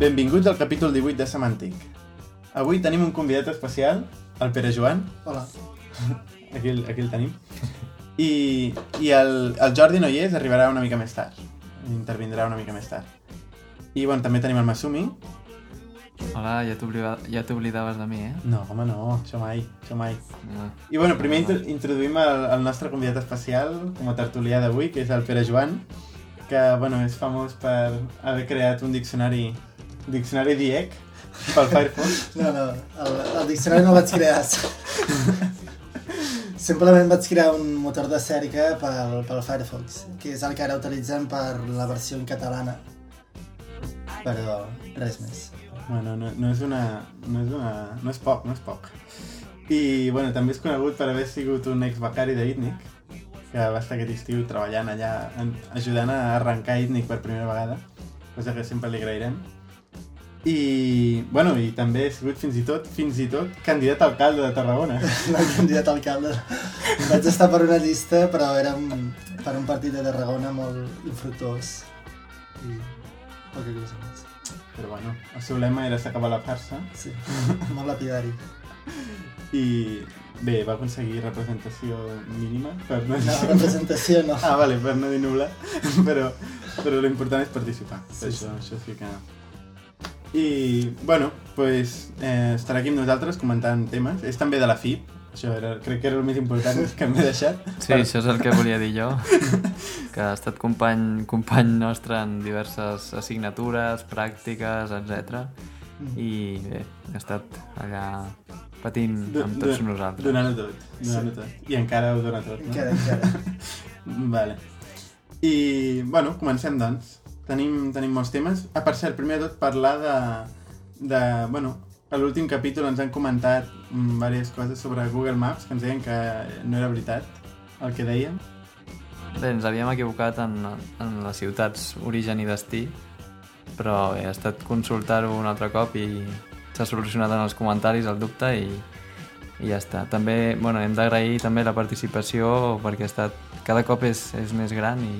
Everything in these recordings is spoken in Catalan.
Benvinguts al capítol 18 de Semàntic. Avui tenim un convidat especial, el Pere Joan. Hola. Aquí, el- aquí el tenim. I, i el, el Jordi no hi és, arribarà una mica més tard. Intervindrà una mica més tard. I bueno, també tenim el Masumi. Hola, ja t'obliva- ja t'oblidaves de mi, eh? No, home, no, això mai, això mai. No. I bueno, primer intro introduïm el, el nostre convidat especial com a tertulià d'avui, que és el Pere Joan, que bueno, és famós per haver creat un diccionari, diccionari DIEC pel Firefox. No, no, el, el diccionari no el vaig crear. Simplement vaig crear un motor de cerca pel, pel Firefox, que és el que ara utilitzem per la versió en catalana. Però res més. Bueno, no, no és una... No és una... No és poc, no és poc. I, bueno, també és conegut per haver sigut un ex-becari d'ITNIC, que va estar aquest estiu treballant allà, en, ajudant a arrencar ITNIC per primera vegada, cosa que sempre li agrairem. I, bueno, i també he sigut fins i tot, fins i tot, candidat a alcalde de Tarragona. No candidat a alcalde. Vaig estar per una llista, però era per un partit de Tarragona molt infructuós. I poca cosa més. Però bueno, el seu lema era s'acaba la farsa Sí, molt lapidari. i bé, va aconseguir representació mínima per no No, representació no. Ah, vale, per no dir nul·la, però, però l'important és participar, Sí, això, això sí que... I, bueno, pues, eh, estarà aquí amb nosaltres comentant temes. És també de la FIP, això era, crec que era el més important que m'he deixat. Sí, això és el que volia dir jo, que ha estat company, company nostre en diverses assignatures, pràctiques, etc. I bé, ha estat allà patint amb tots nosaltres. Donant-ho tot, donant-ho tot. I encara ho dona tot, no? Encara, encara. Vale. I, bueno, comencem, doncs. Tenim, tenim molts temes. Ah, per cert, primer de tot parlar de... de bueno, a l'últim capítol ens han comentat mm, diverses coses sobre Google Maps, que ens deien que no era veritat el que dèiem. Bé, ens havíem equivocat en, en les ciutats origen i destí, però ha estat consultar-ho un altre cop i s'ha solucionat en els comentaris el dubte i, i ja està. També bueno, hem d'agrair també la participació perquè ha estat, cada cop és, és més gran i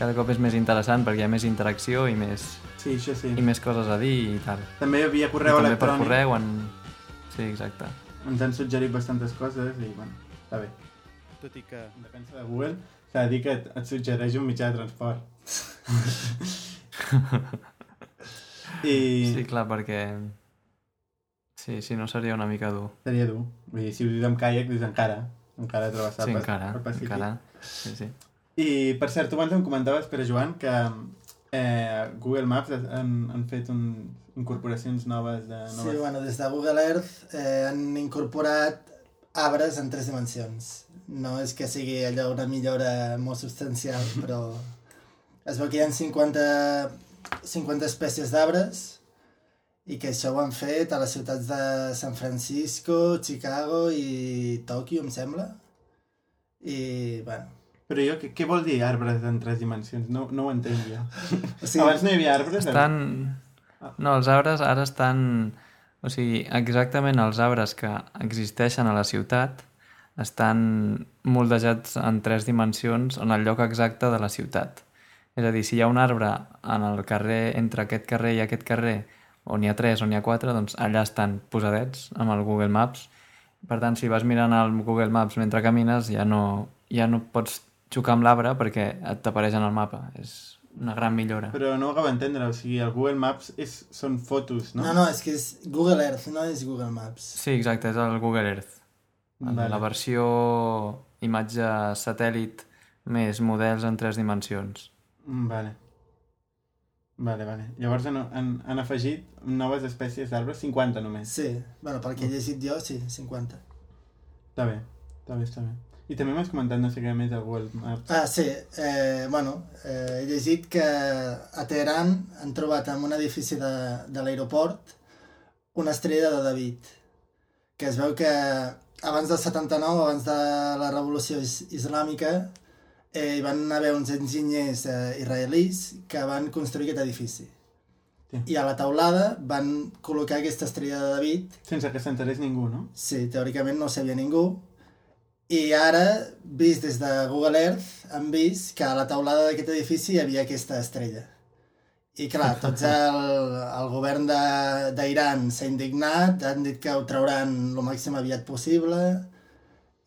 cada cop és més interessant perquè hi ha més interacció i més, Sí, això sí. i més coses a dir i tal. També hi havia I correu també per electrònic. correu en... Sí, exacte. Ens han suggerit bastantes coses i, bueno, està bé. Tot i que en defensa de Google s'ha de dir que et, et suggereix un mitjà de transport. I Sí, clar, perquè... Sí, sí, no seria una mica dur. seria dur. Vull dir, si ho dius amb caiac, dius encara. Encara travessar Sí, encara, el Pacífic. encara. Sí, sí. I, per cert, tu abans em comentaves, Pere Joan, que eh, Google Maps han, han fet un, incorporacions noves de Sí, noves... bueno, des de Google Earth eh, han incorporat arbres en tres dimensions. No és que sigui allò una millora molt substancial, però es veu que hi ha 50, 50 espècies d'arbres i que això ho han fet a les ciutats de San Francisco, Chicago i Tòquio, em sembla. I, bueno, Però jo, què, què vol dir arbres en tres dimensions? No, no ho entenc jo. o Sí. Abans no hi havia arbres? Estan... No, els arbres ara estan... O sigui, exactament els arbres que existeixen a la ciutat estan moldejats en tres dimensions en el lloc exacte de la ciutat. És a dir, si hi ha un arbre en el carrer, entre aquest carrer i aquest carrer, on hi ha tres, on hi ha quatre, doncs allà estan posadets amb el Google Maps. Per tant, si vas mirant el Google Maps mentre camines, ja no, ja no pots xocar amb l'arbre perquè et t'apareix en el mapa. És una gran millora. Però no ho acabo d'entendre, o sigui, el Google Maps és, són fotos, no? no, no, és que és Google Earth, no és Google Maps. Sí, exacte, és el Google Earth. Vale. Vale. La versió imatge satèl·lit més models en tres dimensions. Mm, Vale. Vale, vale. Llavors han, han, han afegit noves espècies d'arbres, 50 només. Sí, bueno, pel que he llegit jo, sí, 50. Està bé, està bé, està bé. I també m'has comentat no sé què més del Google Maps. Ah, sí, eh, bueno, eh, he llegit que a Teheran han trobat en un edifici de, de l'aeroport una estrella de David, que es veu que abans del 79, abans de la revolució is islàmica, eh, hi van haver uns enginyers eh, israelis que van construir aquest edifici. Sí. I a la taulada van col·locar aquesta estrella de David Sense que s'enterés ningú, no? Sí, teòricament no ho sabia ningú. I ara, vist des de Google Earth, han vist que a la taulada d'aquest edifici hi havia aquesta estrella. I clar, tots el, el govern de- d'Iran s'ha indignat, han dit que ho trauran el màxim aviat possible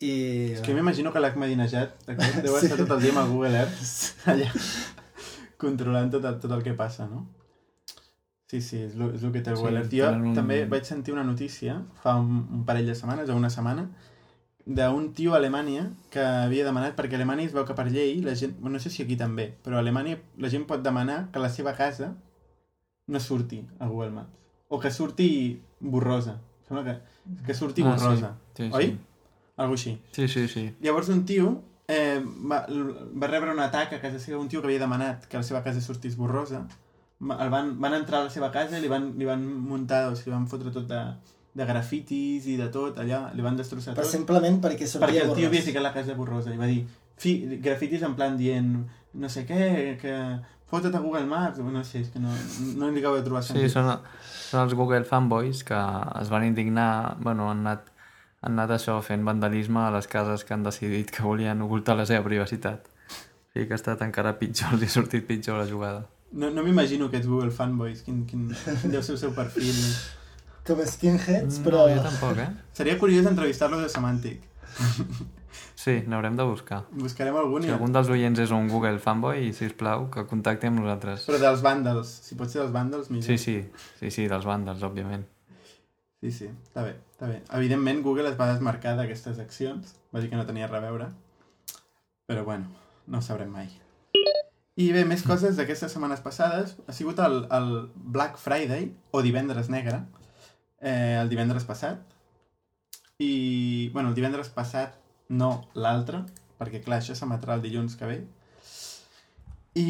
i... És que m'imagino que l'Ahmadinejad deu estar tot el dia amb el Google Earth allà controlant tot el, tot el que passa, no? Sí, sí, és el, que té el Sí, Google Earth. Jo un- també vaig sentir una notícia fa un, un parell de setmanes o una setmana d'un tio a Alemanya que havia demanat, perquè a Alemanya es veu que per llei, la gent, no sé si aquí també, però a Alemanya la gent pot demanar que la seva casa no surti a Google Maps. O que surti borrosa. Sembla que, que surti Ah, borrosa. Sí, sí. Oi? Algo així. Sí, sí, sí. Llavors un tio eh, va, va rebre un atac a casa seva, un tio que havia demanat que la seva casa sortís borrosa. El van, van entrar a la seva casa i li van, li van muntar, o sigui, van fotre tot de, de grafitis i de tot allà, li van destrossar Però tot. simplement perquè sortia Perquè el tio havia ficat la casa borrosa i va dir fi, grafitis en plan dient no sé què, que fota't a Google Maps, no sé, és que no, no li acabo de trobar Sí, sentit. són, són els Google fanboys que es van indignar, bueno, han anat, han anat això fent vandalisme a les cases que han decidit que volien ocultar la seva privacitat. O sigui que ha estat encara pitjor, els ha sortit pitjor la jugada. No, no m'imagino aquests Google fanboys, quin, quin, quin deu ser el seu perfil. Com skinheads, No, però... jo tampoc, eh? Seria curiós entrevistar-los a Semantic. Sí, n'haurem de buscar. Buscarem algun Si i... algun dels oients és un Google fanboy, si us plau, que contacti amb nosaltres. Però dels vàndals, si pot ser dels vàndals, millor. Sí, sí, sí, sí, dels vàndals, òbviament. Sí, sí, està bé, està bé. Evidentment, Google es va desmarcar d'aquestes accions, va dir que no tenia res a veure, però bueno, no ho sabrem mai. I bé, més coses d'aquestes setmanes passades. Ha sigut el, el Black Friday, o divendres negre, eh, el divendres passat. I, bueno, el divendres passat, no l'altre, perquè clar, això s'emetrà el dilluns que ve. I,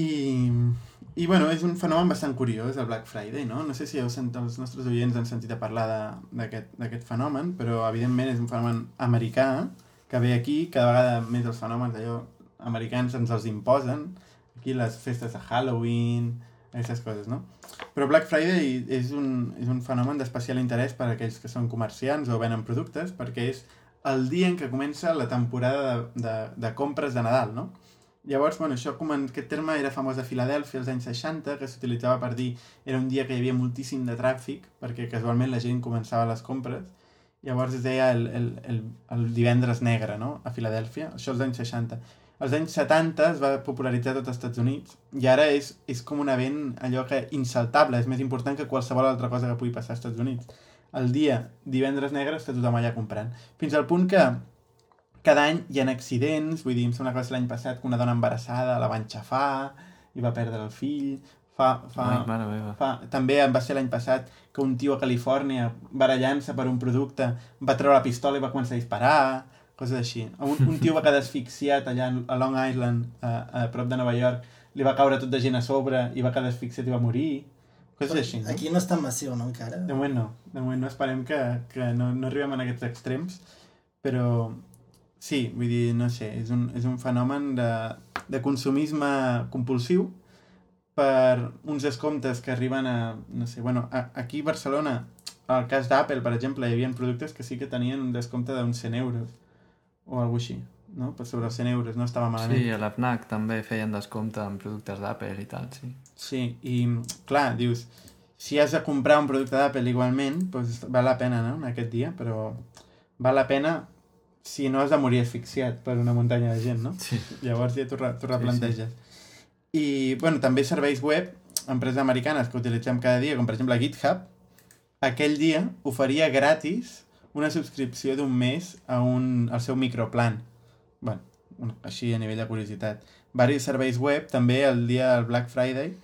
i bueno, és un fenomen bastant curiós, el Black Friday, no? No sé si heu sent, els nostres oients han sentit a parlar d'aquest fenomen, però evidentment és un fenomen americà que ve aquí, cada vegada més els fenòmens allò americans ens els imposen, aquí les festes de Halloween, aquestes coses, no? Però Black Friday és un, és un fenomen d'especial interès per a aquells que són comerciants o venen productes, perquè és el dia en què comença la temporada de, de, de compres de Nadal, no? Llavors, bueno, això com en, aquest terme era famós a Filadèlfia als anys 60, que s'utilitzava per dir era un dia que hi havia moltíssim de tràfic, perquè casualment la gent començava les compres. Llavors es deia el, el, el, el divendres negre, no?, a Filadèlfia, això als anys 60. Als anys 70 es va popularitzar a tots els Estats Units i ara és, és com un event allò que insaltable, és més important que qualsevol altra cosa que pugui passar als Estats Units. El dia divendres negre està tothom allà comprant. Fins al punt que cada any hi ha accidents, vull dir, em sembla que va ser l'any passat que una dona embarassada la van xafar i va perdre el fill. Fa, fa, Ai, mare meva. fa, també va ser l'any passat que un tio a Califòrnia, barallant-se per un producte, va treure la pistola i va començar a disparar, coses així. Un, un tio va quedar asfixiat allà a Long Island, a, a prop de Nova York, li va caure tot de gent a sobre i va quedar asfixiat i va morir. Coses així, no? Aquí no és tan massiu, no, encara? De moment no. De moment no. Esperem que, que no, no arribem a aquests extrems. Però sí, vull dir, no sé, és un, és un fenomen de, de consumisme compulsiu per uns descomptes que arriben a, no sé, bueno, a, aquí a Barcelona, al cas d'Apple, per exemple, hi havia productes que sí que tenien un descompte d'uns 100 euros o alguna així, no? Per sobre els 100 euros, no estava malament. Sí, a la FNAC també feien descompte en productes d'Apple i tal, sí. Sí, i clar, dius, si has de comprar un producte d'Apple igualment, doncs val la pena, no?, en aquest dia, però val la pena si no has de morir asfixiat per una muntanya de gent, no? Sí. Llavors ja t'ho re- t'ho replanteges. I, bueno, també serveis web, empreses americanes que utilitzem cada dia, com per exemple GitHub, aquell dia oferia gratis una subscripció d'un mes a un, al seu microplan. bueno, un, així a nivell de curiositat. Varis serveis web, també el dia del Black Friday,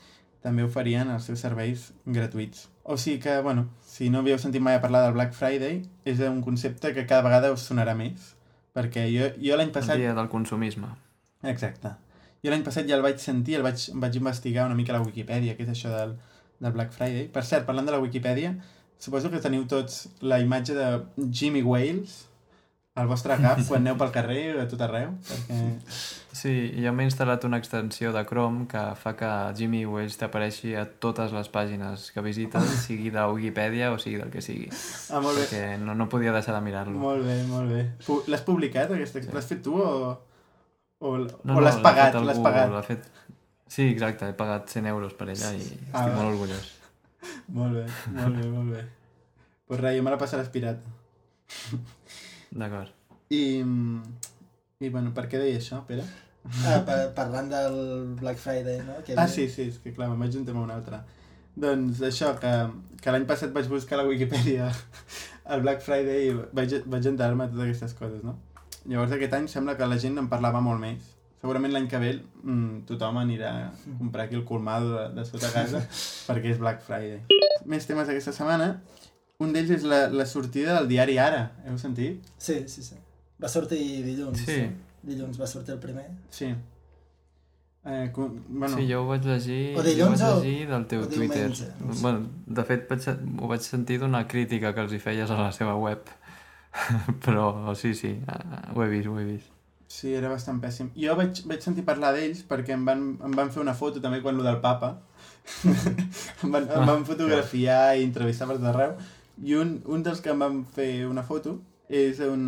també oferien els seus serveis gratuïts. O sigui que, bueno, si no havíeu sentit mai a parlar del Black Friday, és un concepte que cada vegada us sonarà més. Perquè jo, jo l'any El passat... dia del consumisme. Exacte. Jo l'any passat ja el vaig sentir, el vaig, vaig investigar una mica a la Wikipedia, què és això del, del Black Friday. Per cert, parlant de la Wikipedia, suposo que teniu tots la imatge de Jimmy Wales al vostre cap quan aneu pel carrer a tot arreu, perquè... Sí, jo m'he instal·lat una extensió de Chrome que fa que Jimmy Wales t'apareixi a totes les pàgines que visites, sigui de Wikipedia o sigui del que sigui. Ah, molt bé. Perquè no, no podia deixar de mirar-lo. Molt bé, molt bé. L'has publicat, aquesta? Sí. L'has fet tu o, o, No, o l'has l'ha pagat? L'has pagat? Fet... Sí, exacte, he pagat 100 euros per ella i estic Ah, va. molt orgullós. Molt bé, molt bé, molt bé. Pues res, jo me la passaràs pirata. D'acord. I, I, bueno, per què deia això, Pere? Ah, par parlant del Black Friday, no? Que Ah, sí, sí, és que clar, me'n vaig un tema a un altre. Doncs això, que, que l'any passat vaig buscar a la Wikipedia el Black Friday i vaig, vaig enterar-me de totes aquestes coses, no? Llavors aquest any sembla que la gent en parlava molt més. Segurament l'any que ve mm, tothom anirà a comprar aquí el colmado de, de sota casa perquè és Black Friday. Més temes d'aquesta setmana. Un d'ells és la, la sortida del diari Ara. Heu sentit? Sí, sí, sí. Va sortir dilluns. Sí. Dilluns va sortir el primer. Sí. Eh, com, bueno, Sí, jo ho vaig llegir, O jo ho vaig o- llegir del teu o Twitter. diumenge, no sé. bueno, de fet, vaig, ho vaig sentir d'una crítica que els hi feies a la seva web. Però sí, sí, eh, ho he vist, ho he vist. Sí, era bastant pèssim. Jo vaig, vaig sentir parlar d'ells perquè em van, em van fer una foto també quan lo del papa. em, van, em van fotografiar i entrevistar per tot arreu. I un, un dels que em van fer una foto és un,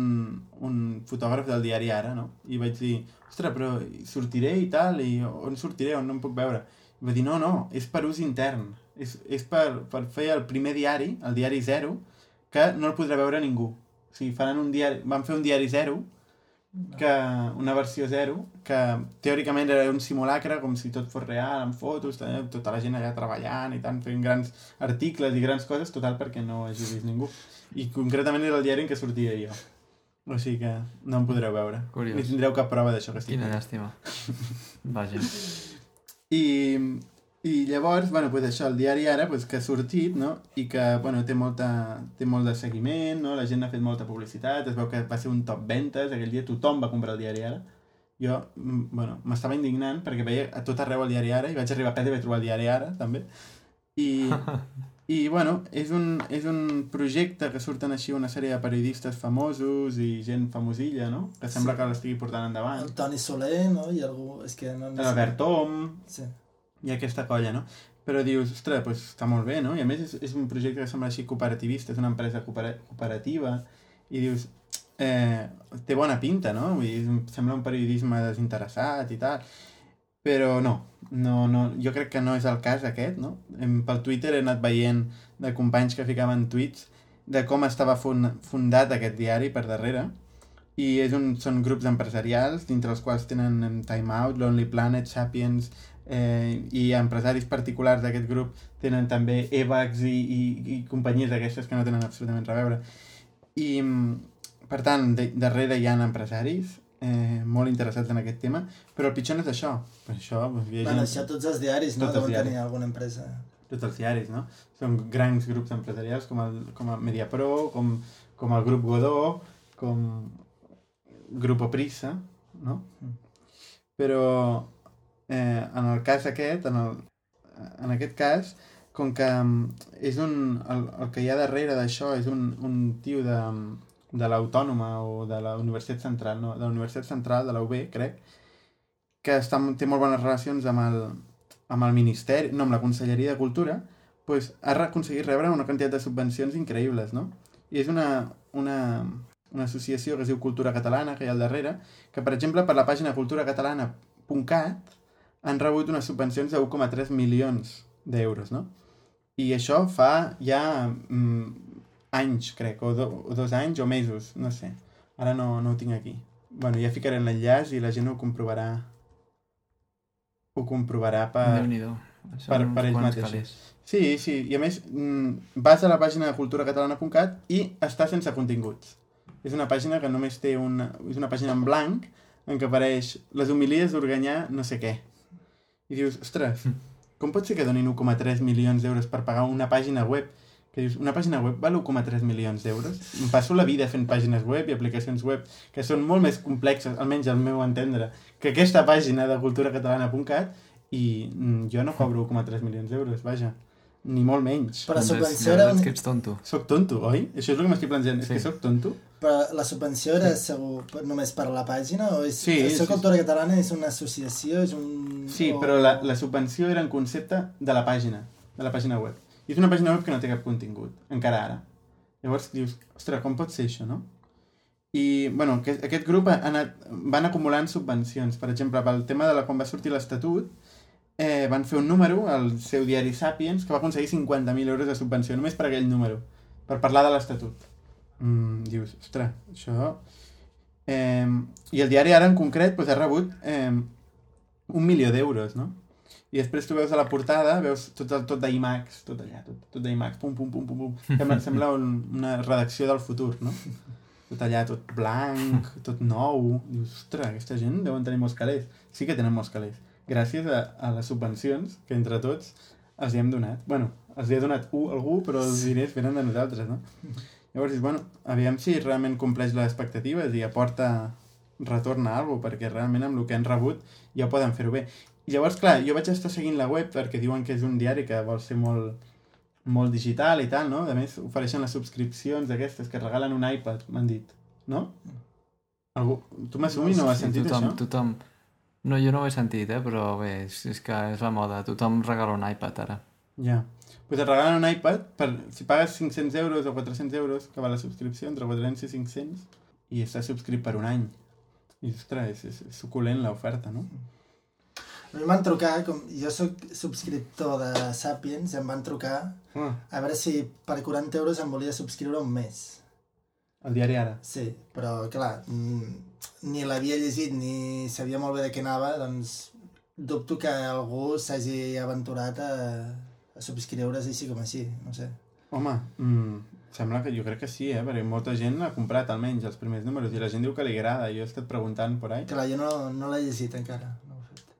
un fotògraf del diari Ara, no? I vaig dir, ostres, però sortiré i tal, i on sortiré, on no em puc veure? I va dir, no, no, és per ús intern. És, és per, per fer el primer diari, el diari zero, que no el podrà veure ningú. O sigui, faran un diari, van fer un diari zero, que una versió zero, que teòricament era un simulacre, com si tot fos real, amb fotos, tota la gent allà treballant i tant, fent grans articles i grans coses, total perquè no hagi vist ningú. I concretament era el diari en què sortia jo. O sigui que no em podreu veure. Curiós. Ni tindreu cap prova d'això que estic Quina llàstima. Vaja. I, i llavors, bueno, pues això, el diari ara, pues, que ha sortit, no? I que, bueno, té, molta, té molt de seguiment, no? La gent ha fet molta publicitat, es veu que va ser un top ventes, aquell dia tothom va comprar el diari ara. Jo, mm, bueno, m'estava indignant perquè veia a tot arreu el diari ara i vaig arribar a pet i vaig trobar el diari ara, també. I, i bueno, és un, és un projecte que surten així una sèrie de periodistes famosos i gent famosilla, no? Que sembla Sí. que l'estigui portant endavant. El Toni Soler, no? I algú... És que no... L'Albert Tom, Sí. I aquesta colla, no? Però dius, ostres, pues, està molt bé, no? I a més és, és un projecte que sembla així cooperativista, és una empresa coopera cooperativa, i dius, eh, té bona pinta, no? Vull dir, sembla un periodisme desinteressat i tal, però no, no, no, jo crec que no és el cas aquest, no? Pel Twitter he anat veient de companys que ficaven tuits de com estava fun fundat aquest diari per darrere, i és un, són grups empresarials, dintre els quals tenen Time Out, Lonely Planet, Sapiens, eh, i empresaris particulars d'aquest grup tenen també EVAX i, i, i companyies d'aquestes que no tenen absolutament res a veure. I, mm, per tant, de, darrere hi ha empresaris eh, molt interessats en aquest tema, però el pitjor no és això. Per això, doncs, hi ha Bueno, gent, això tots els diaris, no? Tots Deuen diaris. tenir alguna empresa. tots els diaris, no? Són grans grups empresarials com el, com el Mediapro, com, com el grup Godó, com Grupo Prisa, no? Mm. Però eh, en el cas aquest, en, el, en aquest cas, com que mm, és un, el, el que hi ha darrere d'això és un, un tio de, de l'Autònoma o de la Universitat Central, no, de la Universitat Central, de la UB, crec, que està, té molt bones relacions amb el, amb el Ministeri, no, amb la Conselleria de Cultura, pues, ha aconseguit rebre una quantitat de subvencions increïbles, no? I és una, una, una associació que es diu Cultura Catalana, que hi ha al darrere, que, per exemple, per la pàgina culturacatalana.cat han rebut unes subvencions de 1,3 milions d'euros, no? I això fa ja mm, anys, crec, o, do, o dos anys o mesos, no sé. Ara no, no ho tinc aquí. bueno, ja ficaré l'enllaç i la gent ho comprovarà ho comprovarà per... Per- per ells mateixos. calés. Sí, sí, i a més mm, vas a la pàgina de culturacatalana.cat i està sense continguts. És una pàgina que només té una... És una pàgina en blanc en què apareix les homilies d'Organyà no sé què. I dius, ostres, com pot ser que donin 1,3 milions d'euros per pagar una pàgina web? Que dius, una pàgina web val 1,3 milions d'euros? Em passo la vida fent pàgines web i aplicacions web que són molt més complexes, almenys al meu entendre, que aquesta pàgina de culturacatalana.cat i mm, jo no cobro 1,3 milions d'euros, vaja. Ni molt menys. Però la Doncs és- subvenció la era... veritat és Un... que ets tonto. Soc tonto, oi? Això és el que m'estic plantejant. És Sí. que soc tonto? Però la subvenció era segur només per la pàgina o és... Sí, Això sí, Cultura Catalana és una associació, és un... Sí, o... però la, la subvenció era en concepte de la pàgina, de la pàgina web. I és una pàgina web que no té cap contingut, encara ara. Llavors dius, ostres, com pot ser això, no? I, bueno, aquest, aquest grup ha anat, van acumulant subvencions. Per exemple, pel tema de la quan va sortir l'Estatut, eh, van fer un número al seu diari Sapiens que va aconseguir 50.000 euros de subvenció només per aquell número, per parlar de l'Estatut. Mm, dius, ostres, això... Eh, I el diari ara en concret pues, ha rebut eh, un milió d'euros, no? I després tu veus a la portada, veus tot, tot d'IMAX, tot allà, tot, tot d'IMAX, pum, pum, pum, pum, pum. Sembla, sembla un, una redacció del futur, no? Tot allà, tot blanc, tot nou. Dius, ostres, aquesta gent deuen tenir molts calés. Sí que tenen molts calés. Gràcies a, a les subvencions que entre tots els hi hem donat. bueno, els hi ha donat u algú, però els diners venen de nosaltres, no? Llavors, bueno, aviam si realment compleix les expectatives i aporta retorn a alguna perquè realment amb el que han rebut ja poden fer-ho bé. I llavors, clar, jo vaig estar seguint la web perquè diuen que és un diari que vol ser molt, molt digital i tal, no? A més, ofereixen les subscripcions aquestes que regalen un iPad, m'han dit, no? Algú... Tu m'assumi no, no has sentit tothom, això? Tothom... No, jo no ho he sentit, eh? però bé, és, és que és la moda. Tothom regala un iPad ara. Ja. Pues et regalen un iPad, per, si pagues 500 euros o 400 euros, que va la subscripció, entre 400 i 500, i estàs subscrit per un any. I, ostres, és, és, suculent l'oferta, no? A mi m'han trucat, com jo sóc subscriptor de Sapiens, em van trucar Ah, a veure si per 40 euros em volia subscriure un mes. el diari ara. Sí, però clar, mm, ni l'havia llegit ni sabia molt bé de què anava, doncs dubto que algú s'hagi aventurat a subscriure's així com així, no sé. Home, mm, sembla que jo crec que sí, eh? Perquè molta gent l'ha comprat almenys els primers números i la gent diu que li agrada. Jo he estat preguntant por ahí. Clar, jo no, no l'he llegit encara. No ho he fet.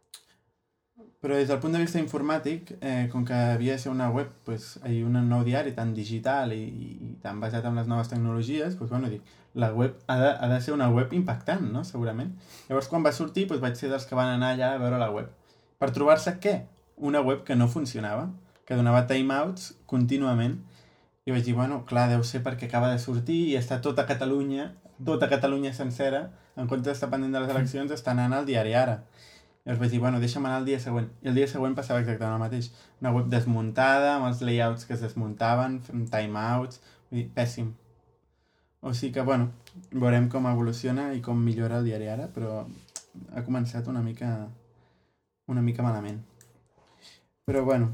Però des del punt de vista informàtic, eh, com que havia de ser una web, pues, hay un nou diari tan digital i, i tan basat en les noves tecnologies, pues, bueno, dic, la web ha de, ha de ser una web impactant, no?, segurament. Llavors, quan va sortir, pues, vaig ser dels que van anar allà a veure la web. Per trobar-se què? Una web que no funcionava, que donava timeouts contínuament. I vaig dir, bueno, clar, deu ser perquè acaba de sortir i està tota Catalunya, tota Catalunya sencera, en comptes d'estar pendent de les eleccions, està anant al diari ara. Llavors vaig dir, bueno, deixa'm anar el dia següent. I el dia següent passava exactament el mateix. Una web desmuntada, amb els layouts que es desmuntaven, amb timeouts, vull dir, pèssim. O sigui que, bueno, veurem com evoluciona i com millora el diari ara, però ha començat una mica una mica malament. Però, bueno,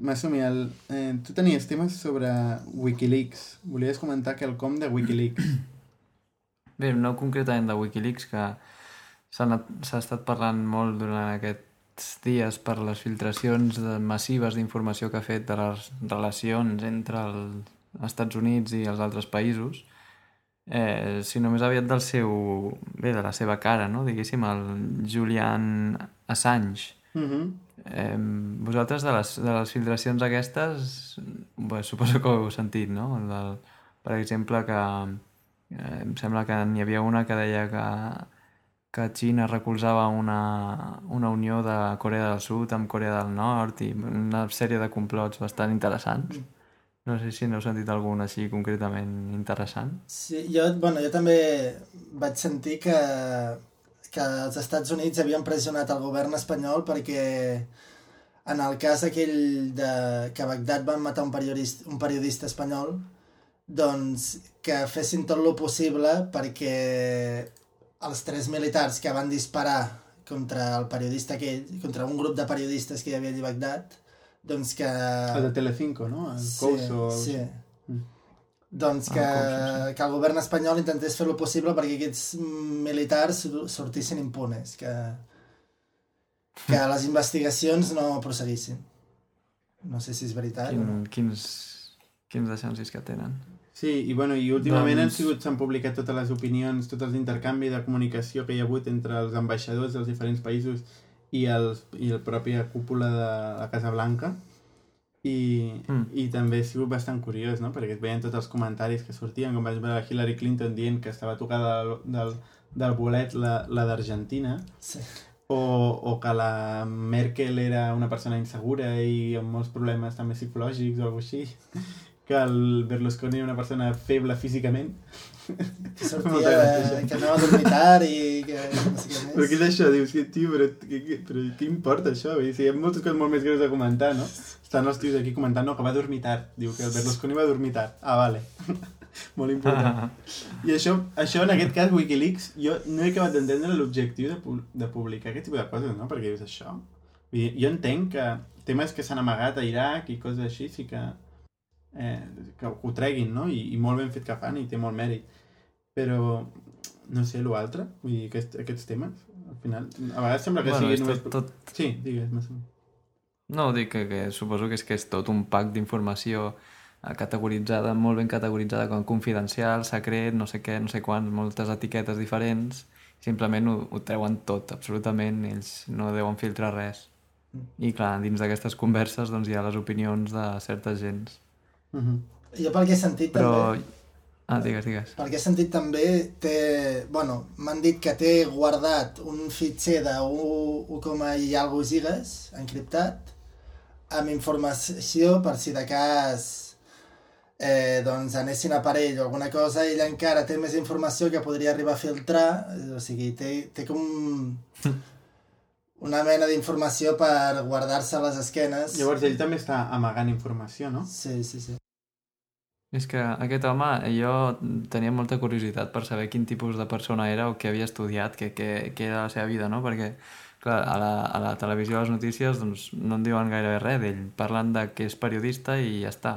El, eh, tu tenies temes sobre Wikileaks. Volies comentar que el com de Wikileaks. Bé, no concretament de Wikileaks, que s'ha estat parlant molt durant aquests dies per les filtracions de, massives d'informació que ha fet de les relacions entre els Estats Units i els altres països, eh, sinó més aviat del seu, bé, de la seva cara, no? diguéssim, el Julian Assange. Mm -hmm. Eh, vosaltres de les, de les filtracions aquestes bé, suposo que ho heu sentit, no? El Del, per exemple que eh, em sembla que n'hi havia una que deia que, que Xina recolzava una, una unió de Corea del Sud amb Corea del Nord i una sèrie de complots bastant interessants. No sé si n'heu sentit algun així concretament interessant. Sí, jo, bueno, jo també vaig sentir que, que els Estats Units havien pressionat el govern espanyol perquè en el cas aquell de, que a Bagdad van matar un periodista, un periodista espanyol, doncs que fessin tot lo possible perquè els tres militars que van disparar contra el periodista aquell, contra un grup de periodistes que hi havia a Bagdad, doncs que... El de Telecinco, no? El Couso... Sí, sí. Mm. Doncs que, Ah, que el govern espanyol intentés fer lo possible perquè aquests militars sortissin impunes, que, que les investigacions no prosseguissin. No sé si és veritat o no. Quin, quins, quins deixancis que tenen. Sí, i, bueno, i últimament Doncs- han sigut, s'han publicat totes les opinions, tot l'intercanvi de comunicació que hi ha hagut entre els ambaixadors dels diferents països i, els, i el pròpia cúpula de la Casa Blanca. I, Mm. i també ha sigut bastant curiós, no? Perquè veien tots els comentaris que sortien, com vaig veure la Hillary Clinton dient que estava tocada del, del, del bolet la, la d'Argentina, Sí. o, o que la Merkel era una persona insegura i amb molts problemes també psicològics o alguna així, que el Berlusconi era una persona feble físicament. Que sortia, gràcia. que anava a dormir tard i que no sé què Però què més. és això? Dius, que, tio, però, què, però què importa això? Vull dir, si hi ha moltes coses molt més greus de comentar, no? Estan els tios aquí comentant, no, que va dormir tard. Diu que el Berlusconi va dormir tard. Ah, vale. molt important. I això, això, en aquest cas, Wikileaks, jo no he acabat d'entendre l'objectiu de, pu- de publicar aquest tipus de coses, no? Perquè dius això, Vull dir, jo entenc que temes que s'han amagat a Iraq i coses així sí que, eh, que, ho treguin, no? I, I molt ben fet que fan i té molt mèrit. Però, no sé, l'altre, vull dir, aquest, aquests temes, al final, a vegades sembla que Bueno, sigui és només... tot. Sí, digues, més. No, dic que, que suposo que és que és tot un pack d'informació eh, categoritzada, molt ben categoritzada com confidencial, secret, no sé què, no sé quants, moltes etiquetes diferents, simplement ho, ho treuen tot, absolutament, ells no deuen filtrar res. I clar, dins d'aquestes converses doncs, hi ha les opinions de certes gens. Uh -huh. Jo pel que he sentit Però... també... Ah, digues, digues. Pel que he sentit també té... Bueno, m'han dit que té guardat un fitxer de 1, i alguna gigas encriptat amb informació per si de cas eh, doncs anessin a per ell o alguna cosa, ell encara té més informació que podria arribar a filtrar, o sigui, té, té com una mena d'informació per guardar-se a les esquenes. Llavors ell també està amagant informació, no? Sí, sí, sí. És que aquest home, jo tenia molta curiositat per saber quin tipus de persona era o què havia estudiat, què, què, què era la seva vida, no? Perquè, clar, a la, a la televisió, a les notícies, doncs no en diuen gairebé res d'ell. Parlen de que és periodista i ja està.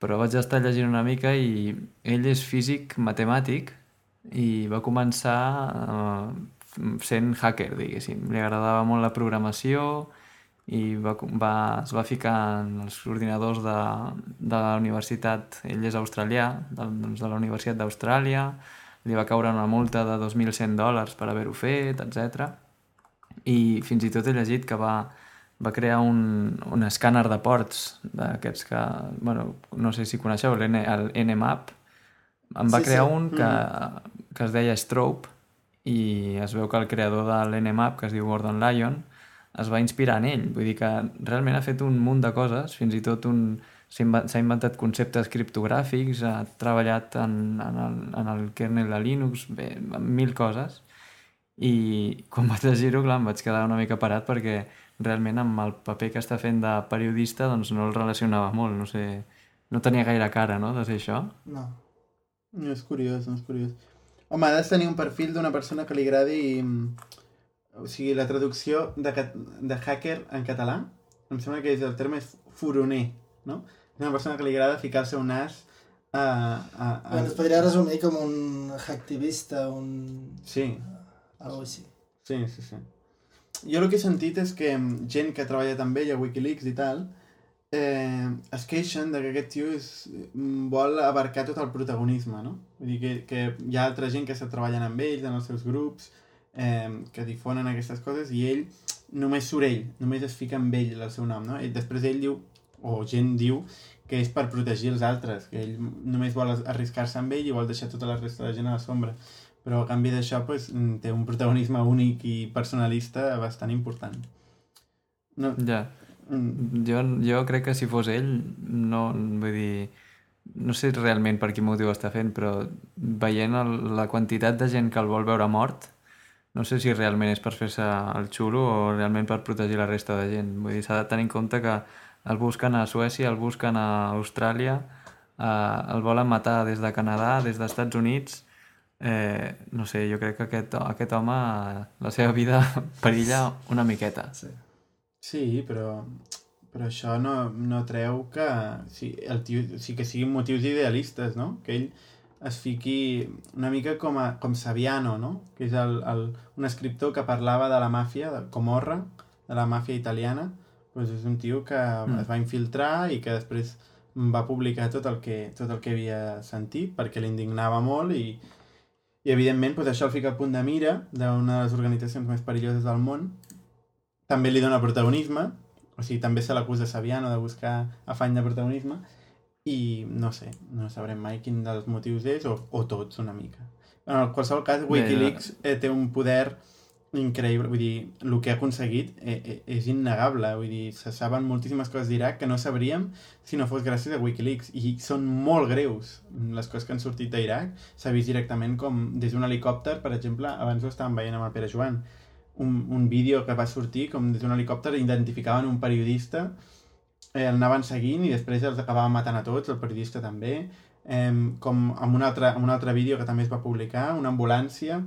Però vaig estar llegint una mica i ell és físic matemàtic i va començar eh, sent hacker, diguéssim. Li agradava molt la programació i va, va, es va ficar en els ordinadors de, de la universitat, ell és australià, de, doncs de la Universitat d'Austràlia, li va caure una multa de 2.100 dòlars per haver-ho fet, etc. I fins i tot he llegit que va, va crear un, un escàner de ports d'aquests que, bueno, no sé si coneixeu, el, N, el NMAP, em va Sí, crear sí. un que, que es deia Strobe i es veu que el creador de l'NMAP, que es diu Gordon Lyon, es va inspirar en ell. Vull dir que realment ha fet un munt de coses, fins i tot un... s'ha inven- s'ha inventat conceptes criptogràfics, ha treballat en, en, el, en el kernel de Linux, bé, mil coses. I quan vaig llegir-ho, clar, em vaig quedar una mica parat perquè realment amb el paper que està fent de periodista doncs no el relacionava molt, no sé... No tenia gaire cara, no?, de ser això. No. No és curiós, no és curiós. Home, ha de tenir un perfil d'una persona que li agradi... mm, O sigui, la traducció de, de hacker en català, em sembla que és el terme és furoner, no? És una persona que li agrada ficar-se un nas a... a, a... Bueno, es podria resumir com un hacktivista, un... Sí, algo així. Sí, sí, sí. Jo el que he sentit és que mm, gent que amb ell a Wikileaks i tal eh, es queixen de que aquest tio és, mm, vol abarcar tot el protagonisme, no? Vull dir que, que hi ha altra gent que està treballant amb ells, en els seus grups, eh, que difonen aquestes coses i ell només surt ell, només es fica amb ell el seu nom, no? I després ell diu, o gent diu, que és per protegir els altres, que ell només vol arriscar-se amb ell i vol deixar tota la resta de gent a la sombra. Però a canvi d'això pues, mm, té un protagonisme únic i personalista bastant important. No, Ja. mm, Jo, jo crec que si fos ell, no, vull dir, no sé realment per quin motiu està fent, però veient el, la quantitat de gent que el vol veure mort, no sé si realment és per fer-se el xulo o realment per protegir la resta de gent. Vull dir, s'ha de tenir en compte que el busquen a Suècia, el busquen a Austràlia, eh, el volen matar des de Canadà, des dels Estats Units... Eh, no sé, jo crec que aquest, aquest home, eh, la seva vida perilla una miqueta. Sí. sí, però, però això no, no treu que, sí, el tio, sí que siguin motius idealistes, no? Que ell es fiqui una mica com, a, com Saviano, no? Que és el, el, un escriptor que parlava de la màfia, de Comorra, de la màfia italiana, doncs és un tio que mm. es va infiltrar i que després va publicar tot el que, tot el que havia sentit perquè l'indignava molt i, i evidentment doncs això el fica a punt de mira d'una de les organitzacions més perilloses del món també li dona protagonisme o sigui, també se l'acusa Saviano de buscar afany de protagonisme i no sé, no sabrem mai quin dels motius és o, o tots una mica. En qualsevol cas Wikileaks eh, té un poder increïble, vull dir, el que ha aconseguit eh, eh, és innegable, vull dir, se saben moltíssimes coses d'Iraq que no sabríem si no fos gràcies a Wikileaks, i són molt greus les coses que han sortit d'Iraq, s'ha vist directament com des d'un helicòpter, per exemple, abans ho estàvem veient amb el Pere Joan, un, un vídeo que va sortir com des d'un helicòpter identificaven un periodista eh, el anaven seguint i després els acabaven matant a tots, el periodista també, eh, com amb un, altre, amb un altre vídeo que també es va publicar, una ambulància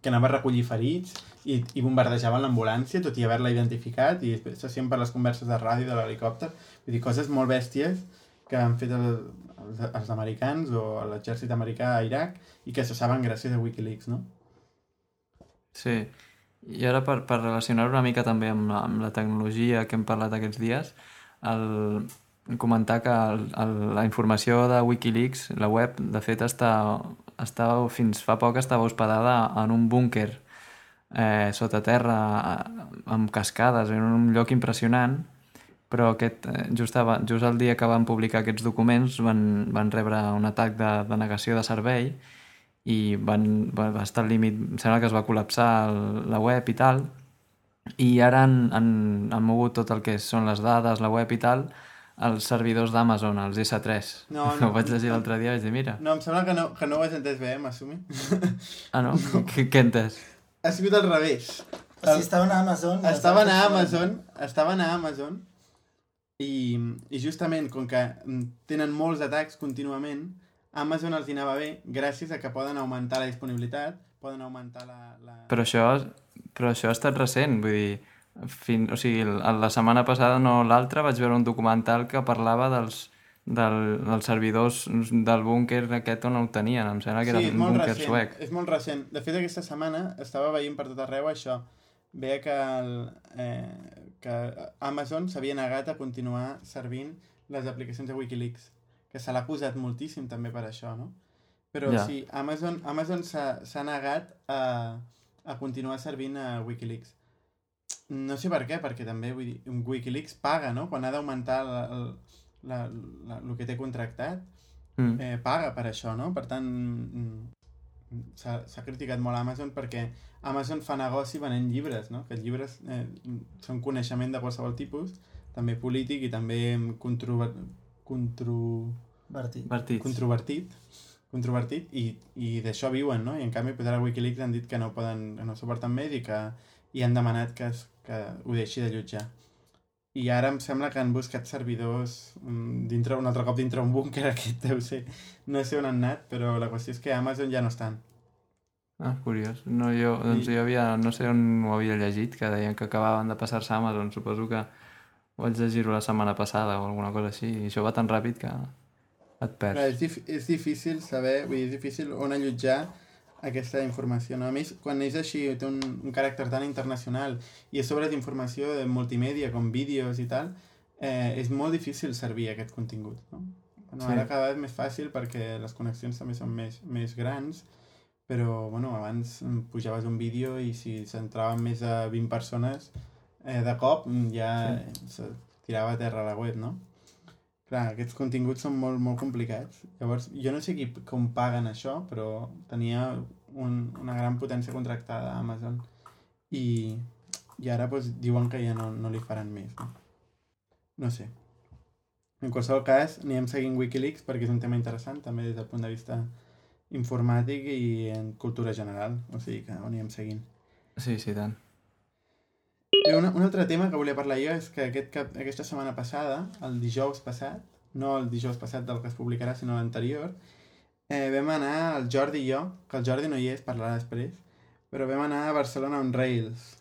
que anava a recollir ferits i, i bombardejaven l'ambulància, tot i haver-la identificat, i després s'assien per les converses de ràdio de l'helicòpter. Vull dir, coses molt bèsties que han fet el, els, els americans o l'exèrcit americà a Iraq i que se saben gràcies a Wikileaks, no? Sí, i ara per, per relacionar una mica també amb la, amb la tecnologia que hem parlat aquests dies, el, comentar que el, el, la informació de Wikileaks, la web, de fet està, està, fins fa poc estava hospedada en un búnquer eh, sota terra amb cascades, en un lloc impressionant, però aquest, eh, just, abans, just el dia que van publicar aquests documents van, van rebre un atac de denegació de servei i van, va, va estar al límit, sembla que es va col·lapsar el, la web i tal, i ara han, han, han mogut tot el que són les dades, la web i tal, als servidors d'Amazon, els S3. No, no. Ho vaig llegir l'altre dia i vaig dir, mira... No, em sembla que no, que no ho has entès bé, eh, Masumi? Ah, no? no. Què, he entès? Ha sigut al revés. O sigui, estaven a Amazon... Estaven a Amazon, estaven a Amazon, i, i justament, com que tenen molts atacs contínuament, Amazon els anava bé gràcies a que poden augmentar la disponibilitat, poden augmentar la... la... Però, això, però això ha estat recent, vull dir, fin, o sigui, la setmana passada, no l'altra, vaig veure un documental que parlava dels, del, dels servidors del búnquer aquest on ho tenien, em sembla que sí, era un búnquer recent, suec. és molt recent. De fet, aquesta setmana estava veient per tot arreu això. Veia que, el, eh, que Amazon s'havia negat a continuar servint les aplicacions de Wikileaks que se l'ha posat moltíssim també per això, no? Però ja. sí, Amazon, Amazon s'ha negat a, a continuar servint a Wikileaks. No sé per què, perquè també, vull dir, Wikileaks paga, no? Quan ha d'augmentar el, la, la, el que té contractat, mm. eh, paga per això, no? Per tant, s'ha criticat molt Amazon perquè Amazon fa negoci venent llibres, no? Que els llibres eh, són coneixement de qualsevol tipus, també polític i també contro controvertit. controvertit controvertit i, i d'això viuen, no? I en canvi pues, ara Wikileaks han dit que no poden, no suporten més i que i han demanat que, es, que ho deixi de jutjar. I ara em sembla que han buscat servidors mm, dintre, un altre cop dintre un búnquer aquest deu ser. No sé on han anat, però la qüestió és que Amazon ja no estan. Ah, curiós. No, jo, doncs I... jo havia, no sé on ho havia llegit, que deien que acabaven de passar-se a Amazon. Suposo que vaig llegir-ho la setmana passada o alguna cosa així, i això va tan ràpid que et perds. Però és, dif és difícil saber, vull dir, és difícil on allotjar aquesta informació. No? A més, quan és així, té un, un caràcter tan internacional i a sobre d'informació de multimèdia, com vídeos i tal, eh, és molt difícil servir aquest contingut. No? Bueno, sí. Ara cada vegada és més fàcil perquè les connexions també són més, més grans, però bueno, abans pujaves un vídeo i si s'entraven més de 20 persones eh, de cop ja sí. tirava a terra la web, no? Clar, aquests continguts són molt, molt complicats. Llavors, jo no sé qui, com paguen això, però tenia un, una gran potència contractada a Amazon i, i ara doncs, diuen que ja no, no li faran més. No? no sé. En qualsevol cas, anirem seguint Wikileaks perquè és un tema interessant també des del punt de vista informàtic i en cultura general. O sigui que ho anirem seguint. Sí, sí, tant. Un, un altre tema que volia parlar jo és que aquest cap, aquesta setmana passada, el dijous passat, no el dijous passat del que es publicarà, sinó l'anterior, eh, vam anar, el Jordi i jo, que el Jordi no hi és, parlarà després, però vam anar a Barcelona on Rails,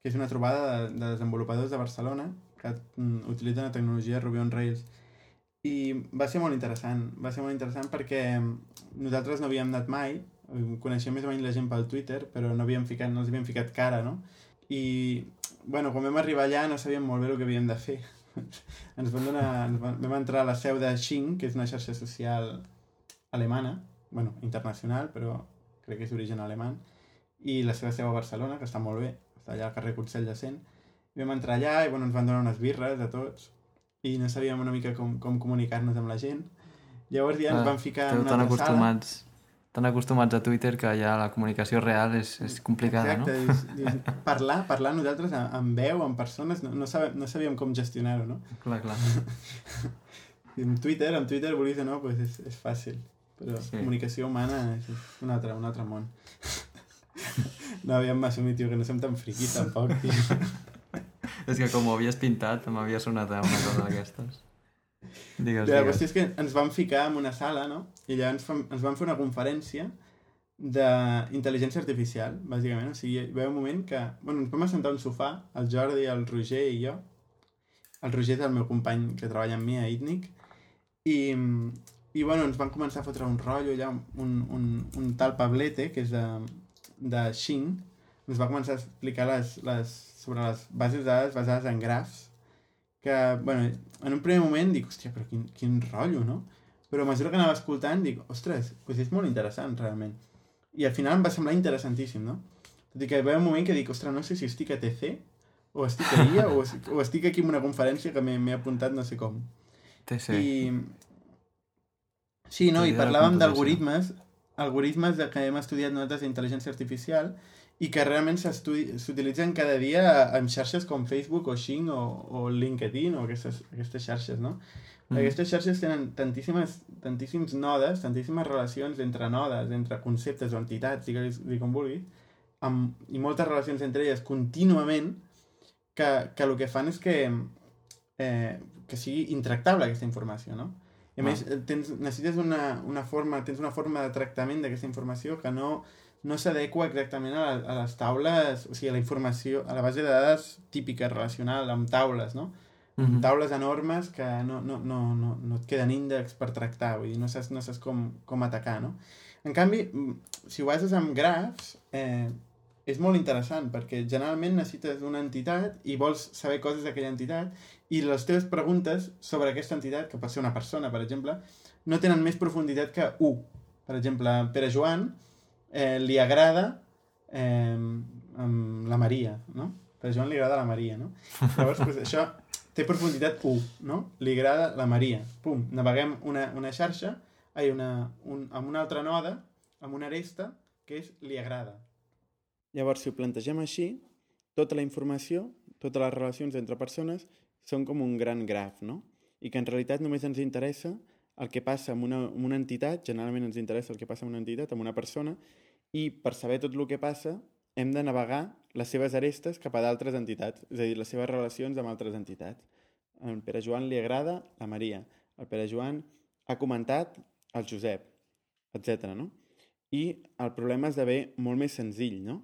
que és una trobada de, de desenvolupadors de Barcelona que mm, utilitzen la tecnologia Ruby on Rails. I va ser molt interessant, va ser molt interessant perquè nosaltres no havíem anat mai, coneixíem més o menys la gent pel Twitter, però no, havíem ficat, no els havíem ficat cara, no? I bueno, quan vam arribar allà no sabíem molt bé el que havíem de fer. ens vam, donar, ens vam entrar a la seu de Xing, que és una xarxa social alemana, bueno, internacional, però crec que és d'origen alemany, i la seva seu a Barcelona, que està molt bé, està allà al carrer Consell de Cent. I vam entrar allà i bueno, ens van donar unes birres a tots i no sabíem una mica com, com comunicar-nos amb la gent. Llavors ja ens ah, van ficar en una altra acostumats. sala tan acostumats a Twitter que ja la comunicació real és, és complicada, Exacte, no? Exacte, parlar, parlar nosaltres amb veu, amb persones, no, no, sabem, no sabíem com gestionar-ho, no? Clar, clar. amb Twitter, amb Twitter, vulguis o no, pues és, és fàcil, però sí. comunicació humana és un altre, un altre món. no havíem assumit, tio, que no som tan friquis tampoc, tio. és que com ho havies pintat, m'havia sonat una cosa d'aquestes. Digues, la qüestió és que ens vam ficar en una sala, no? I allà ens, fam, ens van fer una conferència d'intel·ligència artificial, bàsicament. O sigui, hi va un moment que... Bueno, ens vam assentar a un sofà, el Jordi, el Roger i jo. El Roger és el meu company que treballa amb mi a ITNIC. I, i bueno, ens van començar a fotre un rotllo allà, un, un, un tal Pablete, que és de, de Xing, ens va començar a explicar les, les, sobre les bases de dades basades en grafs, que, bueno, en un primer moment dic, hòstia, però quin, quin rotllo, no? Però a mesura que anava escoltant dic, ostres, doncs és molt interessant, realment. I al final em va semblar interessantíssim, no? Tot i que hi va un moment que dic, ostres, no sé si estic a TC, o estic a IA, o, estic, o estic aquí en una conferència que m'he apuntat no sé com. TC. I... Sí, no, i parlàvem d'algoritmes, algoritmes de que hem estudiat nosaltres d'intel·ligència artificial i que realment s'utilitzen cada dia en xarxes com Facebook o Xing o, o LinkedIn o aquestes, aquestes xarxes, no? Mm. Aquestes xarxes tenen tantíssimes, tantíssims nodes, tantíssimes relacions entre nodes, entre conceptes o entitats, digues, digues com vulguis, amb, i moltes relacions entre elles contínuament, que, que el que fan és que, eh, que sigui intractable aquesta informació, no? I a Ah. més, eh, tens, necessites una, una forma, tens una forma de tractament d'aquesta informació que no, no s'adequa exactament a, a les taules, o sigui, a la informació, a la base de dades típica, relacional, amb taules, no? Mhm. taules enormes que no, no, no, no, no et queden índexs per tractar, vull dir, no saps, no saps com, com atacar, no? En canvi, mm, si ho bases amb grafs, eh, és molt interessant, perquè generalment necessites una entitat i vols saber coses d'aquella entitat i les teves preguntes sobre aquesta entitat, que pot ser una persona, per exemple, no tenen més profunditat que u. Per exemple, Pere Joan eh, li agrada eh, amb la Maria, no? A Pere Joan li agrada la Maria, no? Llavors, doncs, això té profunditat 1, no? Li agrada la Maria. Pum, naveguem una, una xarxa ai, una, un, amb una altra noda, amb una aresta, que és li agrada. Llavors, si ho plantegem així, tota la informació, totes les relacions entre persones són com un gran graf, no? I que en realitat només ens interessa el que passa amb una, amb una entitat, generalment ens interessa el que passa amb una entitat, amb una persona, i per saber tot el que passa hem de navegar les seves arestes cap a d'altres entitats, és a dir, les seves relacions amb altres entitats. Al Pere Joan li agrada la Maria, el Pere Joan ha comentat el Josep, etc. no? I el problema esdevé molt més senzill, no?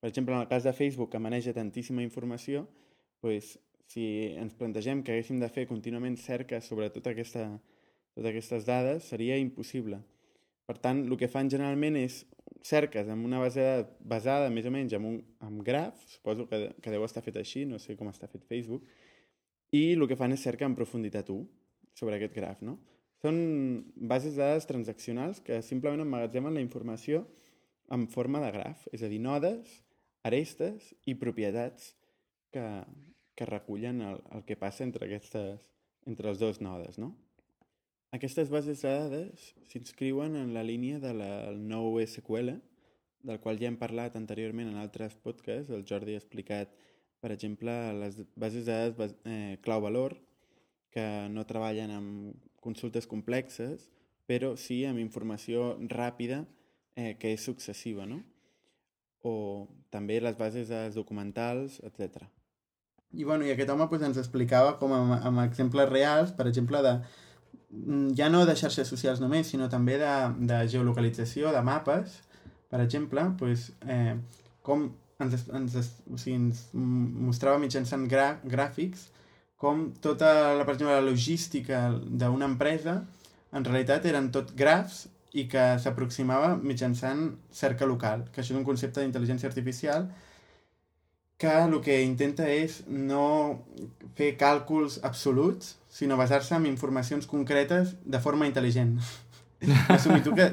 Per exemple, en el cas de Facebook, que maneja tantíssima informació, doncs, si ens plantegem que haguéssim de fer contínuament cerques sobre tota aquesta, totes aquestes dades, seria impossible. Per tant, el que fan generalment és cerques amb una base basada més o menys en un en graf, suposo que, que deu estar fet així, no sé com està fet Facebook, i el que fan és cerca en profunditat 1 sobre aquest graf, no? Són bases de dades transaccionals que simplement emmagatzemen la informació en forma de graf, és a dir, nodes, arestes i propietats que, que recullen el, el que passa entre, aquestes, entre els dos nodes, no? Aquestes bases de dades s'inscriuen en la línia de la, el nou SQL, del qual ja hem parlat anteriorment en altres podcasts. El Jordi ha explicat, per exemple, les bases de dades eh, clau-valor, que no treballen amb consultes complexes, però sí amb informació ràpida eh, que és successiva, no? O també les bases de documentals, etc. I, bueno, i aquest home pues, ens explicava com amb, amb exemples reals, per exemple, de, ja no de xarxes socials només, sinó també de, de geolocalització, de mapes, per exemple, pues, eh, com ens, ens, o sigui, ens mostrava mitjançant gra, gràfics com tota la, per exemple, la logística d'una empresa en realitat eren tot grafs i que s'aproximava mitjançant cerca local, que això és un concepte d'intel·ligència artificial que el que intenta és no fer càlculs absoluts, sinó basar-se en informacions concretes de forma intel·ligent. Assumi tu que...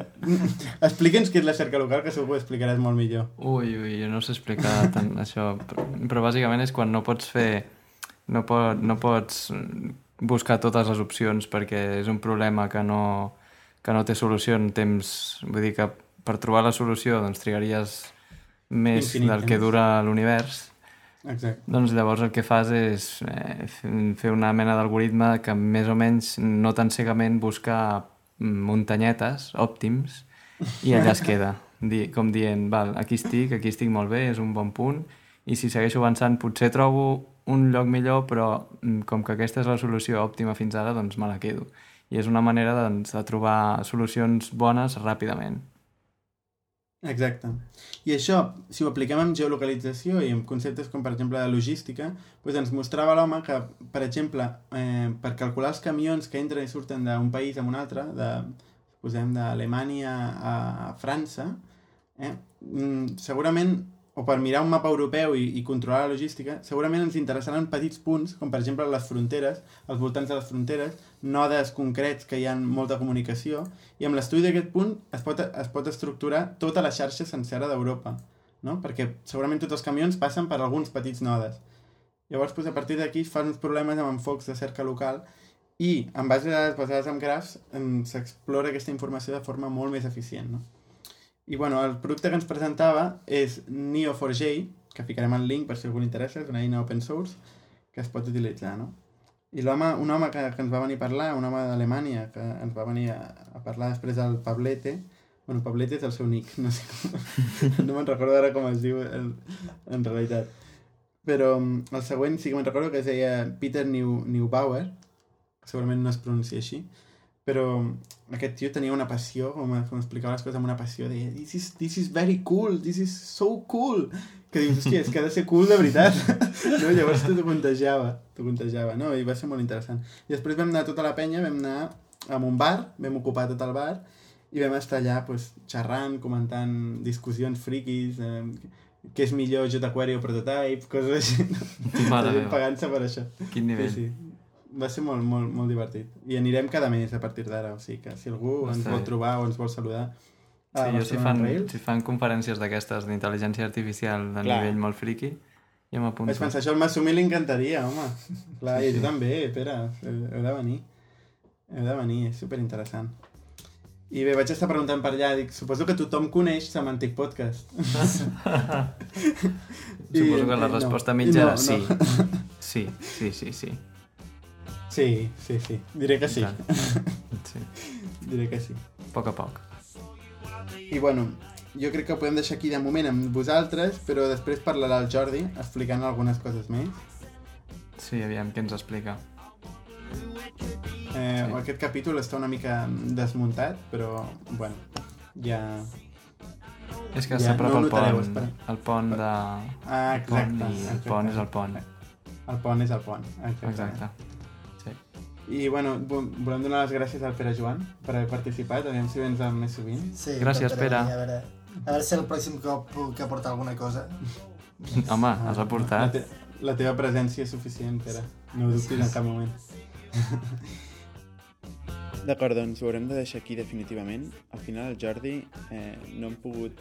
Explica'ns què és la cerca local, que segur que ho explicaràs molt millor. Ui, ui, jo no sé explicar tant això, però, però bàsicament és quan no pots fer... No, pot, no pots buscar totes les opcions perquè és un problema que no, que no té solució en temps... Vull dir que per trobar la solució doncs trigaries més Infinit del que dura l'univers Exacte. doncs llavors el que fas és eh, fer una mena d'algoritme que més o menys no tan cegament busca muntanyetes, òptims, i allà es queda, di com dient, val, aquí estic, aquí estic molt bé, és un bon punt, i si segueixo avançant potser trobo un lloc millor, però mm, com que aquesta és la solució òptima fins ara, doncs me la quedo. I és una manera doncs, de trobar solucions bones ràpidament. Exacte. I això, si ho apliquem en geolocalització i en conceptes com, per exemple, la logística, doncs ens mostrava l'home que, per exemple, eh, per calcular els camions que entren i surten d'un país a un altre, de, posem d'Alemanya a, a França, eh, mm, segurament o per mirar un mapa europeu i, i controlar la logística, segurament ens interessaran petits punts, com per exemple les fronteres, als voltants de les fronteres, nodes concrets que hi ha molta comunicació, i amb l'estudi d'aquest punt es pot, es pot estructurar tota la xarxa sencera d'Europa, no? perquè segurament tots els camions passen per alguns petits nodes. Llavors, doncs, a partir d'aquí fan uns problemes amb enfocs de cerca local i, en base a dades basades en grafs, s'explora aquesta informació de forma molt més eficient. No? I bueno, el producte que ens presentava és Neo4j, que ficarem el link per si algú li interessa, és una eina open source que es pot utilitzar, no? I l'home, un home que, que ens va venir a parlar, un home d'Alemanya, que ens va venir a, a parlar després del Pablete, bueno, Pablete és el seu nick, no sé com, no me'n recordo ara com es diu en, en realitat. Però mm, el següent sí que me'n recordo que es deia Peter New, Neubauer, segurament no es pronuncia així, però aquest tio tenia una passió, com, com explicava les coses amb una passió, de this is, this is very cool, this is so cool, que dius, hòstia, és que ha de ser cool de veritat. no? Llavors t'ho contagiava, t'ho contagiava, no? I va ser molt interessant. I després vam anar tota la penya, vam anar a un bar, vam ocupar tot el bar, i vam estar allà pues, xerrant, comentant discussions friquis, eh, què és millor jQuery o Prototype, coses així. No? Mare Pagant-se per això. Quin nivell. Sí, sí va ser molt, molt, molt divertit. I anirem cada mes a partir d'ara, o sigui que si algú ens vol trobar o ens vol saludar... Sí, jo si fan, si fan conferències d'aquestes d'intel·ligència artificial de Clar. nivell molt friqui, jo m'apunto. Vaig pensar, això al Massumi li encantaria, home. Clar, sí, i tu també, Pere, heu de venir. Heu de venir, és superinteressant. I bé, vaig estar preguntant per allà, dic, suposo que tothom coneix Semantic Podcast. suposo que la resposta no, mitja era no, sí. No. Sí, sí, sí, sí. Sí, sí, sí. Diré que sí. sí. Diré que sí. A poc a poc. I bueno, jo crec que ho podem deixar aquí de moment amb vosaltres, però després parlarà el Jordi explicant algunes coses més. Sí, aviam, què ens explica? Eh, sí. Aquest capítol està una mica desmuntat, però, bueno, ja... És que ja s'apropa no el pont, el pont de... Ah, exacte. El pont i el pont és el pont. El pont és el pont, exacte. Exacte. I bueno, volem donar les gràcies al Pere Joan per haver participat, aviam si vens més sovint. Sí, gràcies, Pere. A veure, a veure si el pròxim cop puc aportar alguna cosa. Home, has aportat. La, te la teva presència és suficient, Pere. No ho dubtis en cap moment. D'acord, doncs ho haurem de deixar aquí definitivament. Al final el Jordi eh, no hem pogut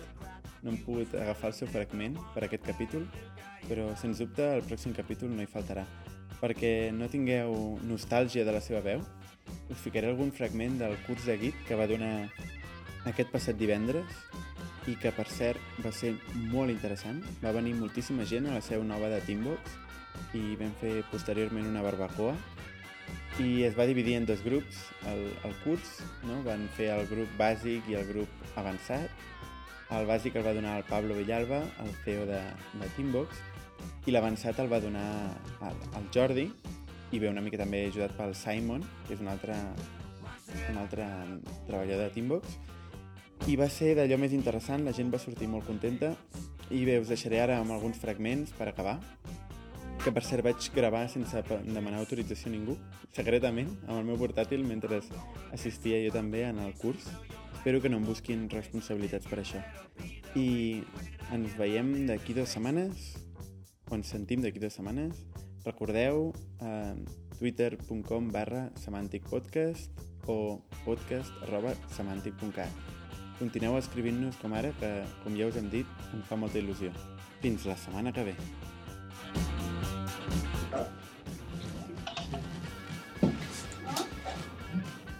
no hem pogut agafar el seu fragment per aquest capítol, però sens dubte el pròxim capítol no hi faltarà perquè no tingueu nostàlgia de la seva veu, us ficaré algun fragment del curs de Git que va donar aquest passat divendres i que, per cert, va ser molt interessant. Va venir moltíssima gent a la seu nova de Teambox i vam fer posteriorment una barbacoa i es va dividir en dos grups el, el curs, no? van fer el grup bàsic i el grup avançat. El bàsic el va donar el Pablo Villalba, el CEO de, de Teambox, i l'avançat el va donar al, Jordi i ve una mica també ajudat pel Simon, que és un altre, un altre treballador de Teambox i va ser d'allò més interessant, la gent va sortir molt contenta i bé, us deixaré ara amb alguns fragments per acabar que per cert vaig gravar sense demanar autorització a ningú, secretament, amb el meu portàtil mentre assistia jo també en el curs. Espero que no em busquin responsabilitats per això. I ens veiem d'aquí dues setmanes ens sentim d'aquí dues setmanes. Recordeu eh, twitter.com barra semanticpodcast o podcast arroba semantic.cat. Continueu escrivint-nos com ara, que, com ja us hem dit, em fa molta il·lusió. Fins la setmana que ve.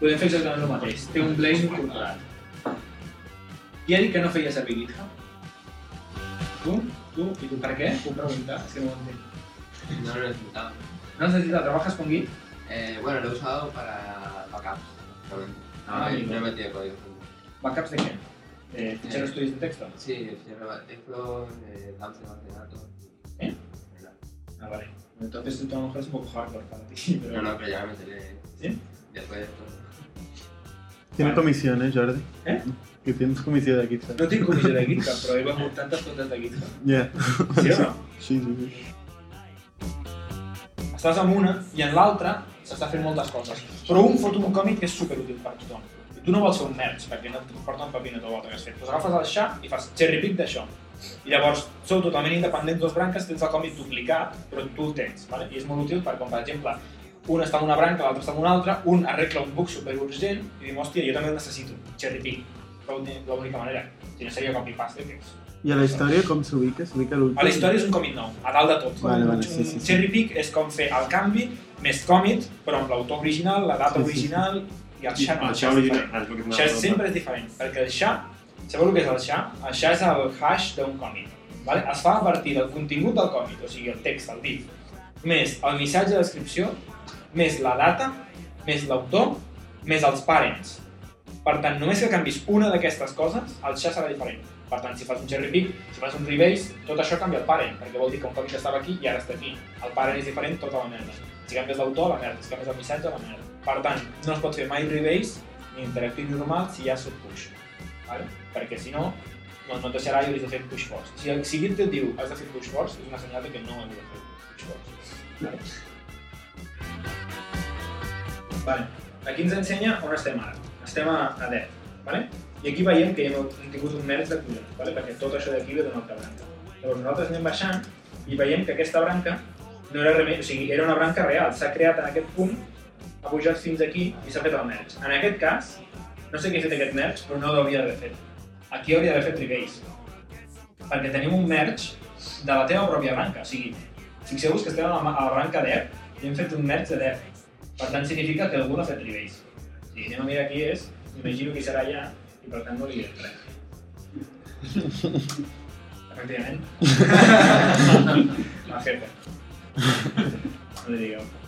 Podem fer exactament el mateix. Té un blaze incorporat. Qui ha dit que no feia servir GitHub? Tu? ¿Tú? ¿Y tú para qué? ¿Tú preguntas? Es que no No lo he necesitado. ¿No has necesitado? ¿Trabajas con Git? Eh, bueno, lo he usado para backups. Ah, no, no he metido código. ¿Backups de qué? ¿De ficheros eh, tuyos de texto? Sí, ficheros de texto, de dumps de base de datos. ¿Eh? Ah, vale. Entonces tú a lo mejor es un poco hardcore para ti. Pero... No, no, pero ya me meteré. ¿Sí? Después de esto. Tiene comisiones, Jordi. ¿Eh? Que tens comissió de GitHub. No tinc comissió de GitHub, però he begut tantes totes de GitHub. Ja. Sí o no? Sí, sí, sí. Estàs en una i en l'altra s'està fent moltes coses. Però un fot un còmic que és superútil per tothom. I tu no vols fer un merge, perquè no et porta un paper no tot l'altre que has fet. Doncs agafes el xa i fas cherry pick d'això. I llavors sou totalment independents dos branques, tens el còmic duplicat, però tu el tens. Vale? I és molt útil per, com per exemple, un està en una branca, l'altre està en una altra, un arregla un bug superurgent i diu, hòstia, jo també el necessito, cherry pick. L'única manera. Si no seria copy-paste, que és I a la història com s'ubica? S'ubica l'últim? a la història és un còmic nou, a dalt de tot. Vale, vale, Un- sí, sí, sí. Cherry pick és com fer el canvi més còmic, però amb l'autor original, la data Sí, sí, original i el no. El és original. el agradat. sempre és diferent, perquè el xa, sabeu el que és el xa? El xa és el hash d'un còmic. Vale? Es fa a partir del contingut del còmic, o sigui, el text, el div, més el missatge de descripció, més la data, més l'autor, més els parents. Per tant, només que canvis una d'aquestes coses, el xa serà diferent. Per tant, si fas un cherry pick, si fas un rebase, tot això canvia el parent, perquè vol dir que un còmic estava aquí i ara està aquí. El parent és diferent, tota la merda. Si canvies l'autor, la merda. Si canvies el missatge, la merda. Per tant, no es pot fer mai rebase ni interactiu ni normal si ja has fet push. Vale? Perquè si no, no, no et deixarà i hauries de fer push force. Si el Git et diu has de fer push force, és una senyal que no has de fer push force. Vale? Vale. Aquí ens ensenya on estem ara. Estem a, a dev. Vale? I aquí veiem que hem, tingut un merge de collons, vale? perquè tot això d'aquí ve d'una altra branca. Llavors nosaltres anem baixant i veiem que aquesta branca no era, remei, o sigui, era una branca real, s'ha creat en aquest punt, ha pujat fins aquí i s'ha fet el merge. En aquest cas, no sé què ha fet aquest merge, però no l'hauria d'haver fet. Aquí hauria d'haver fet rebase. Perquè tenim un merge de la teva pròpia branca. O sigui, fixeu-vos que estem a la, a la branca dev i hem fet un merge de dev. Per tant, significa que algú l'ha fet rebase. Si anem a mirar qui és, m'imagino que serà allà i per tant no li diré res. Efectivament. El jefe. No li digueu.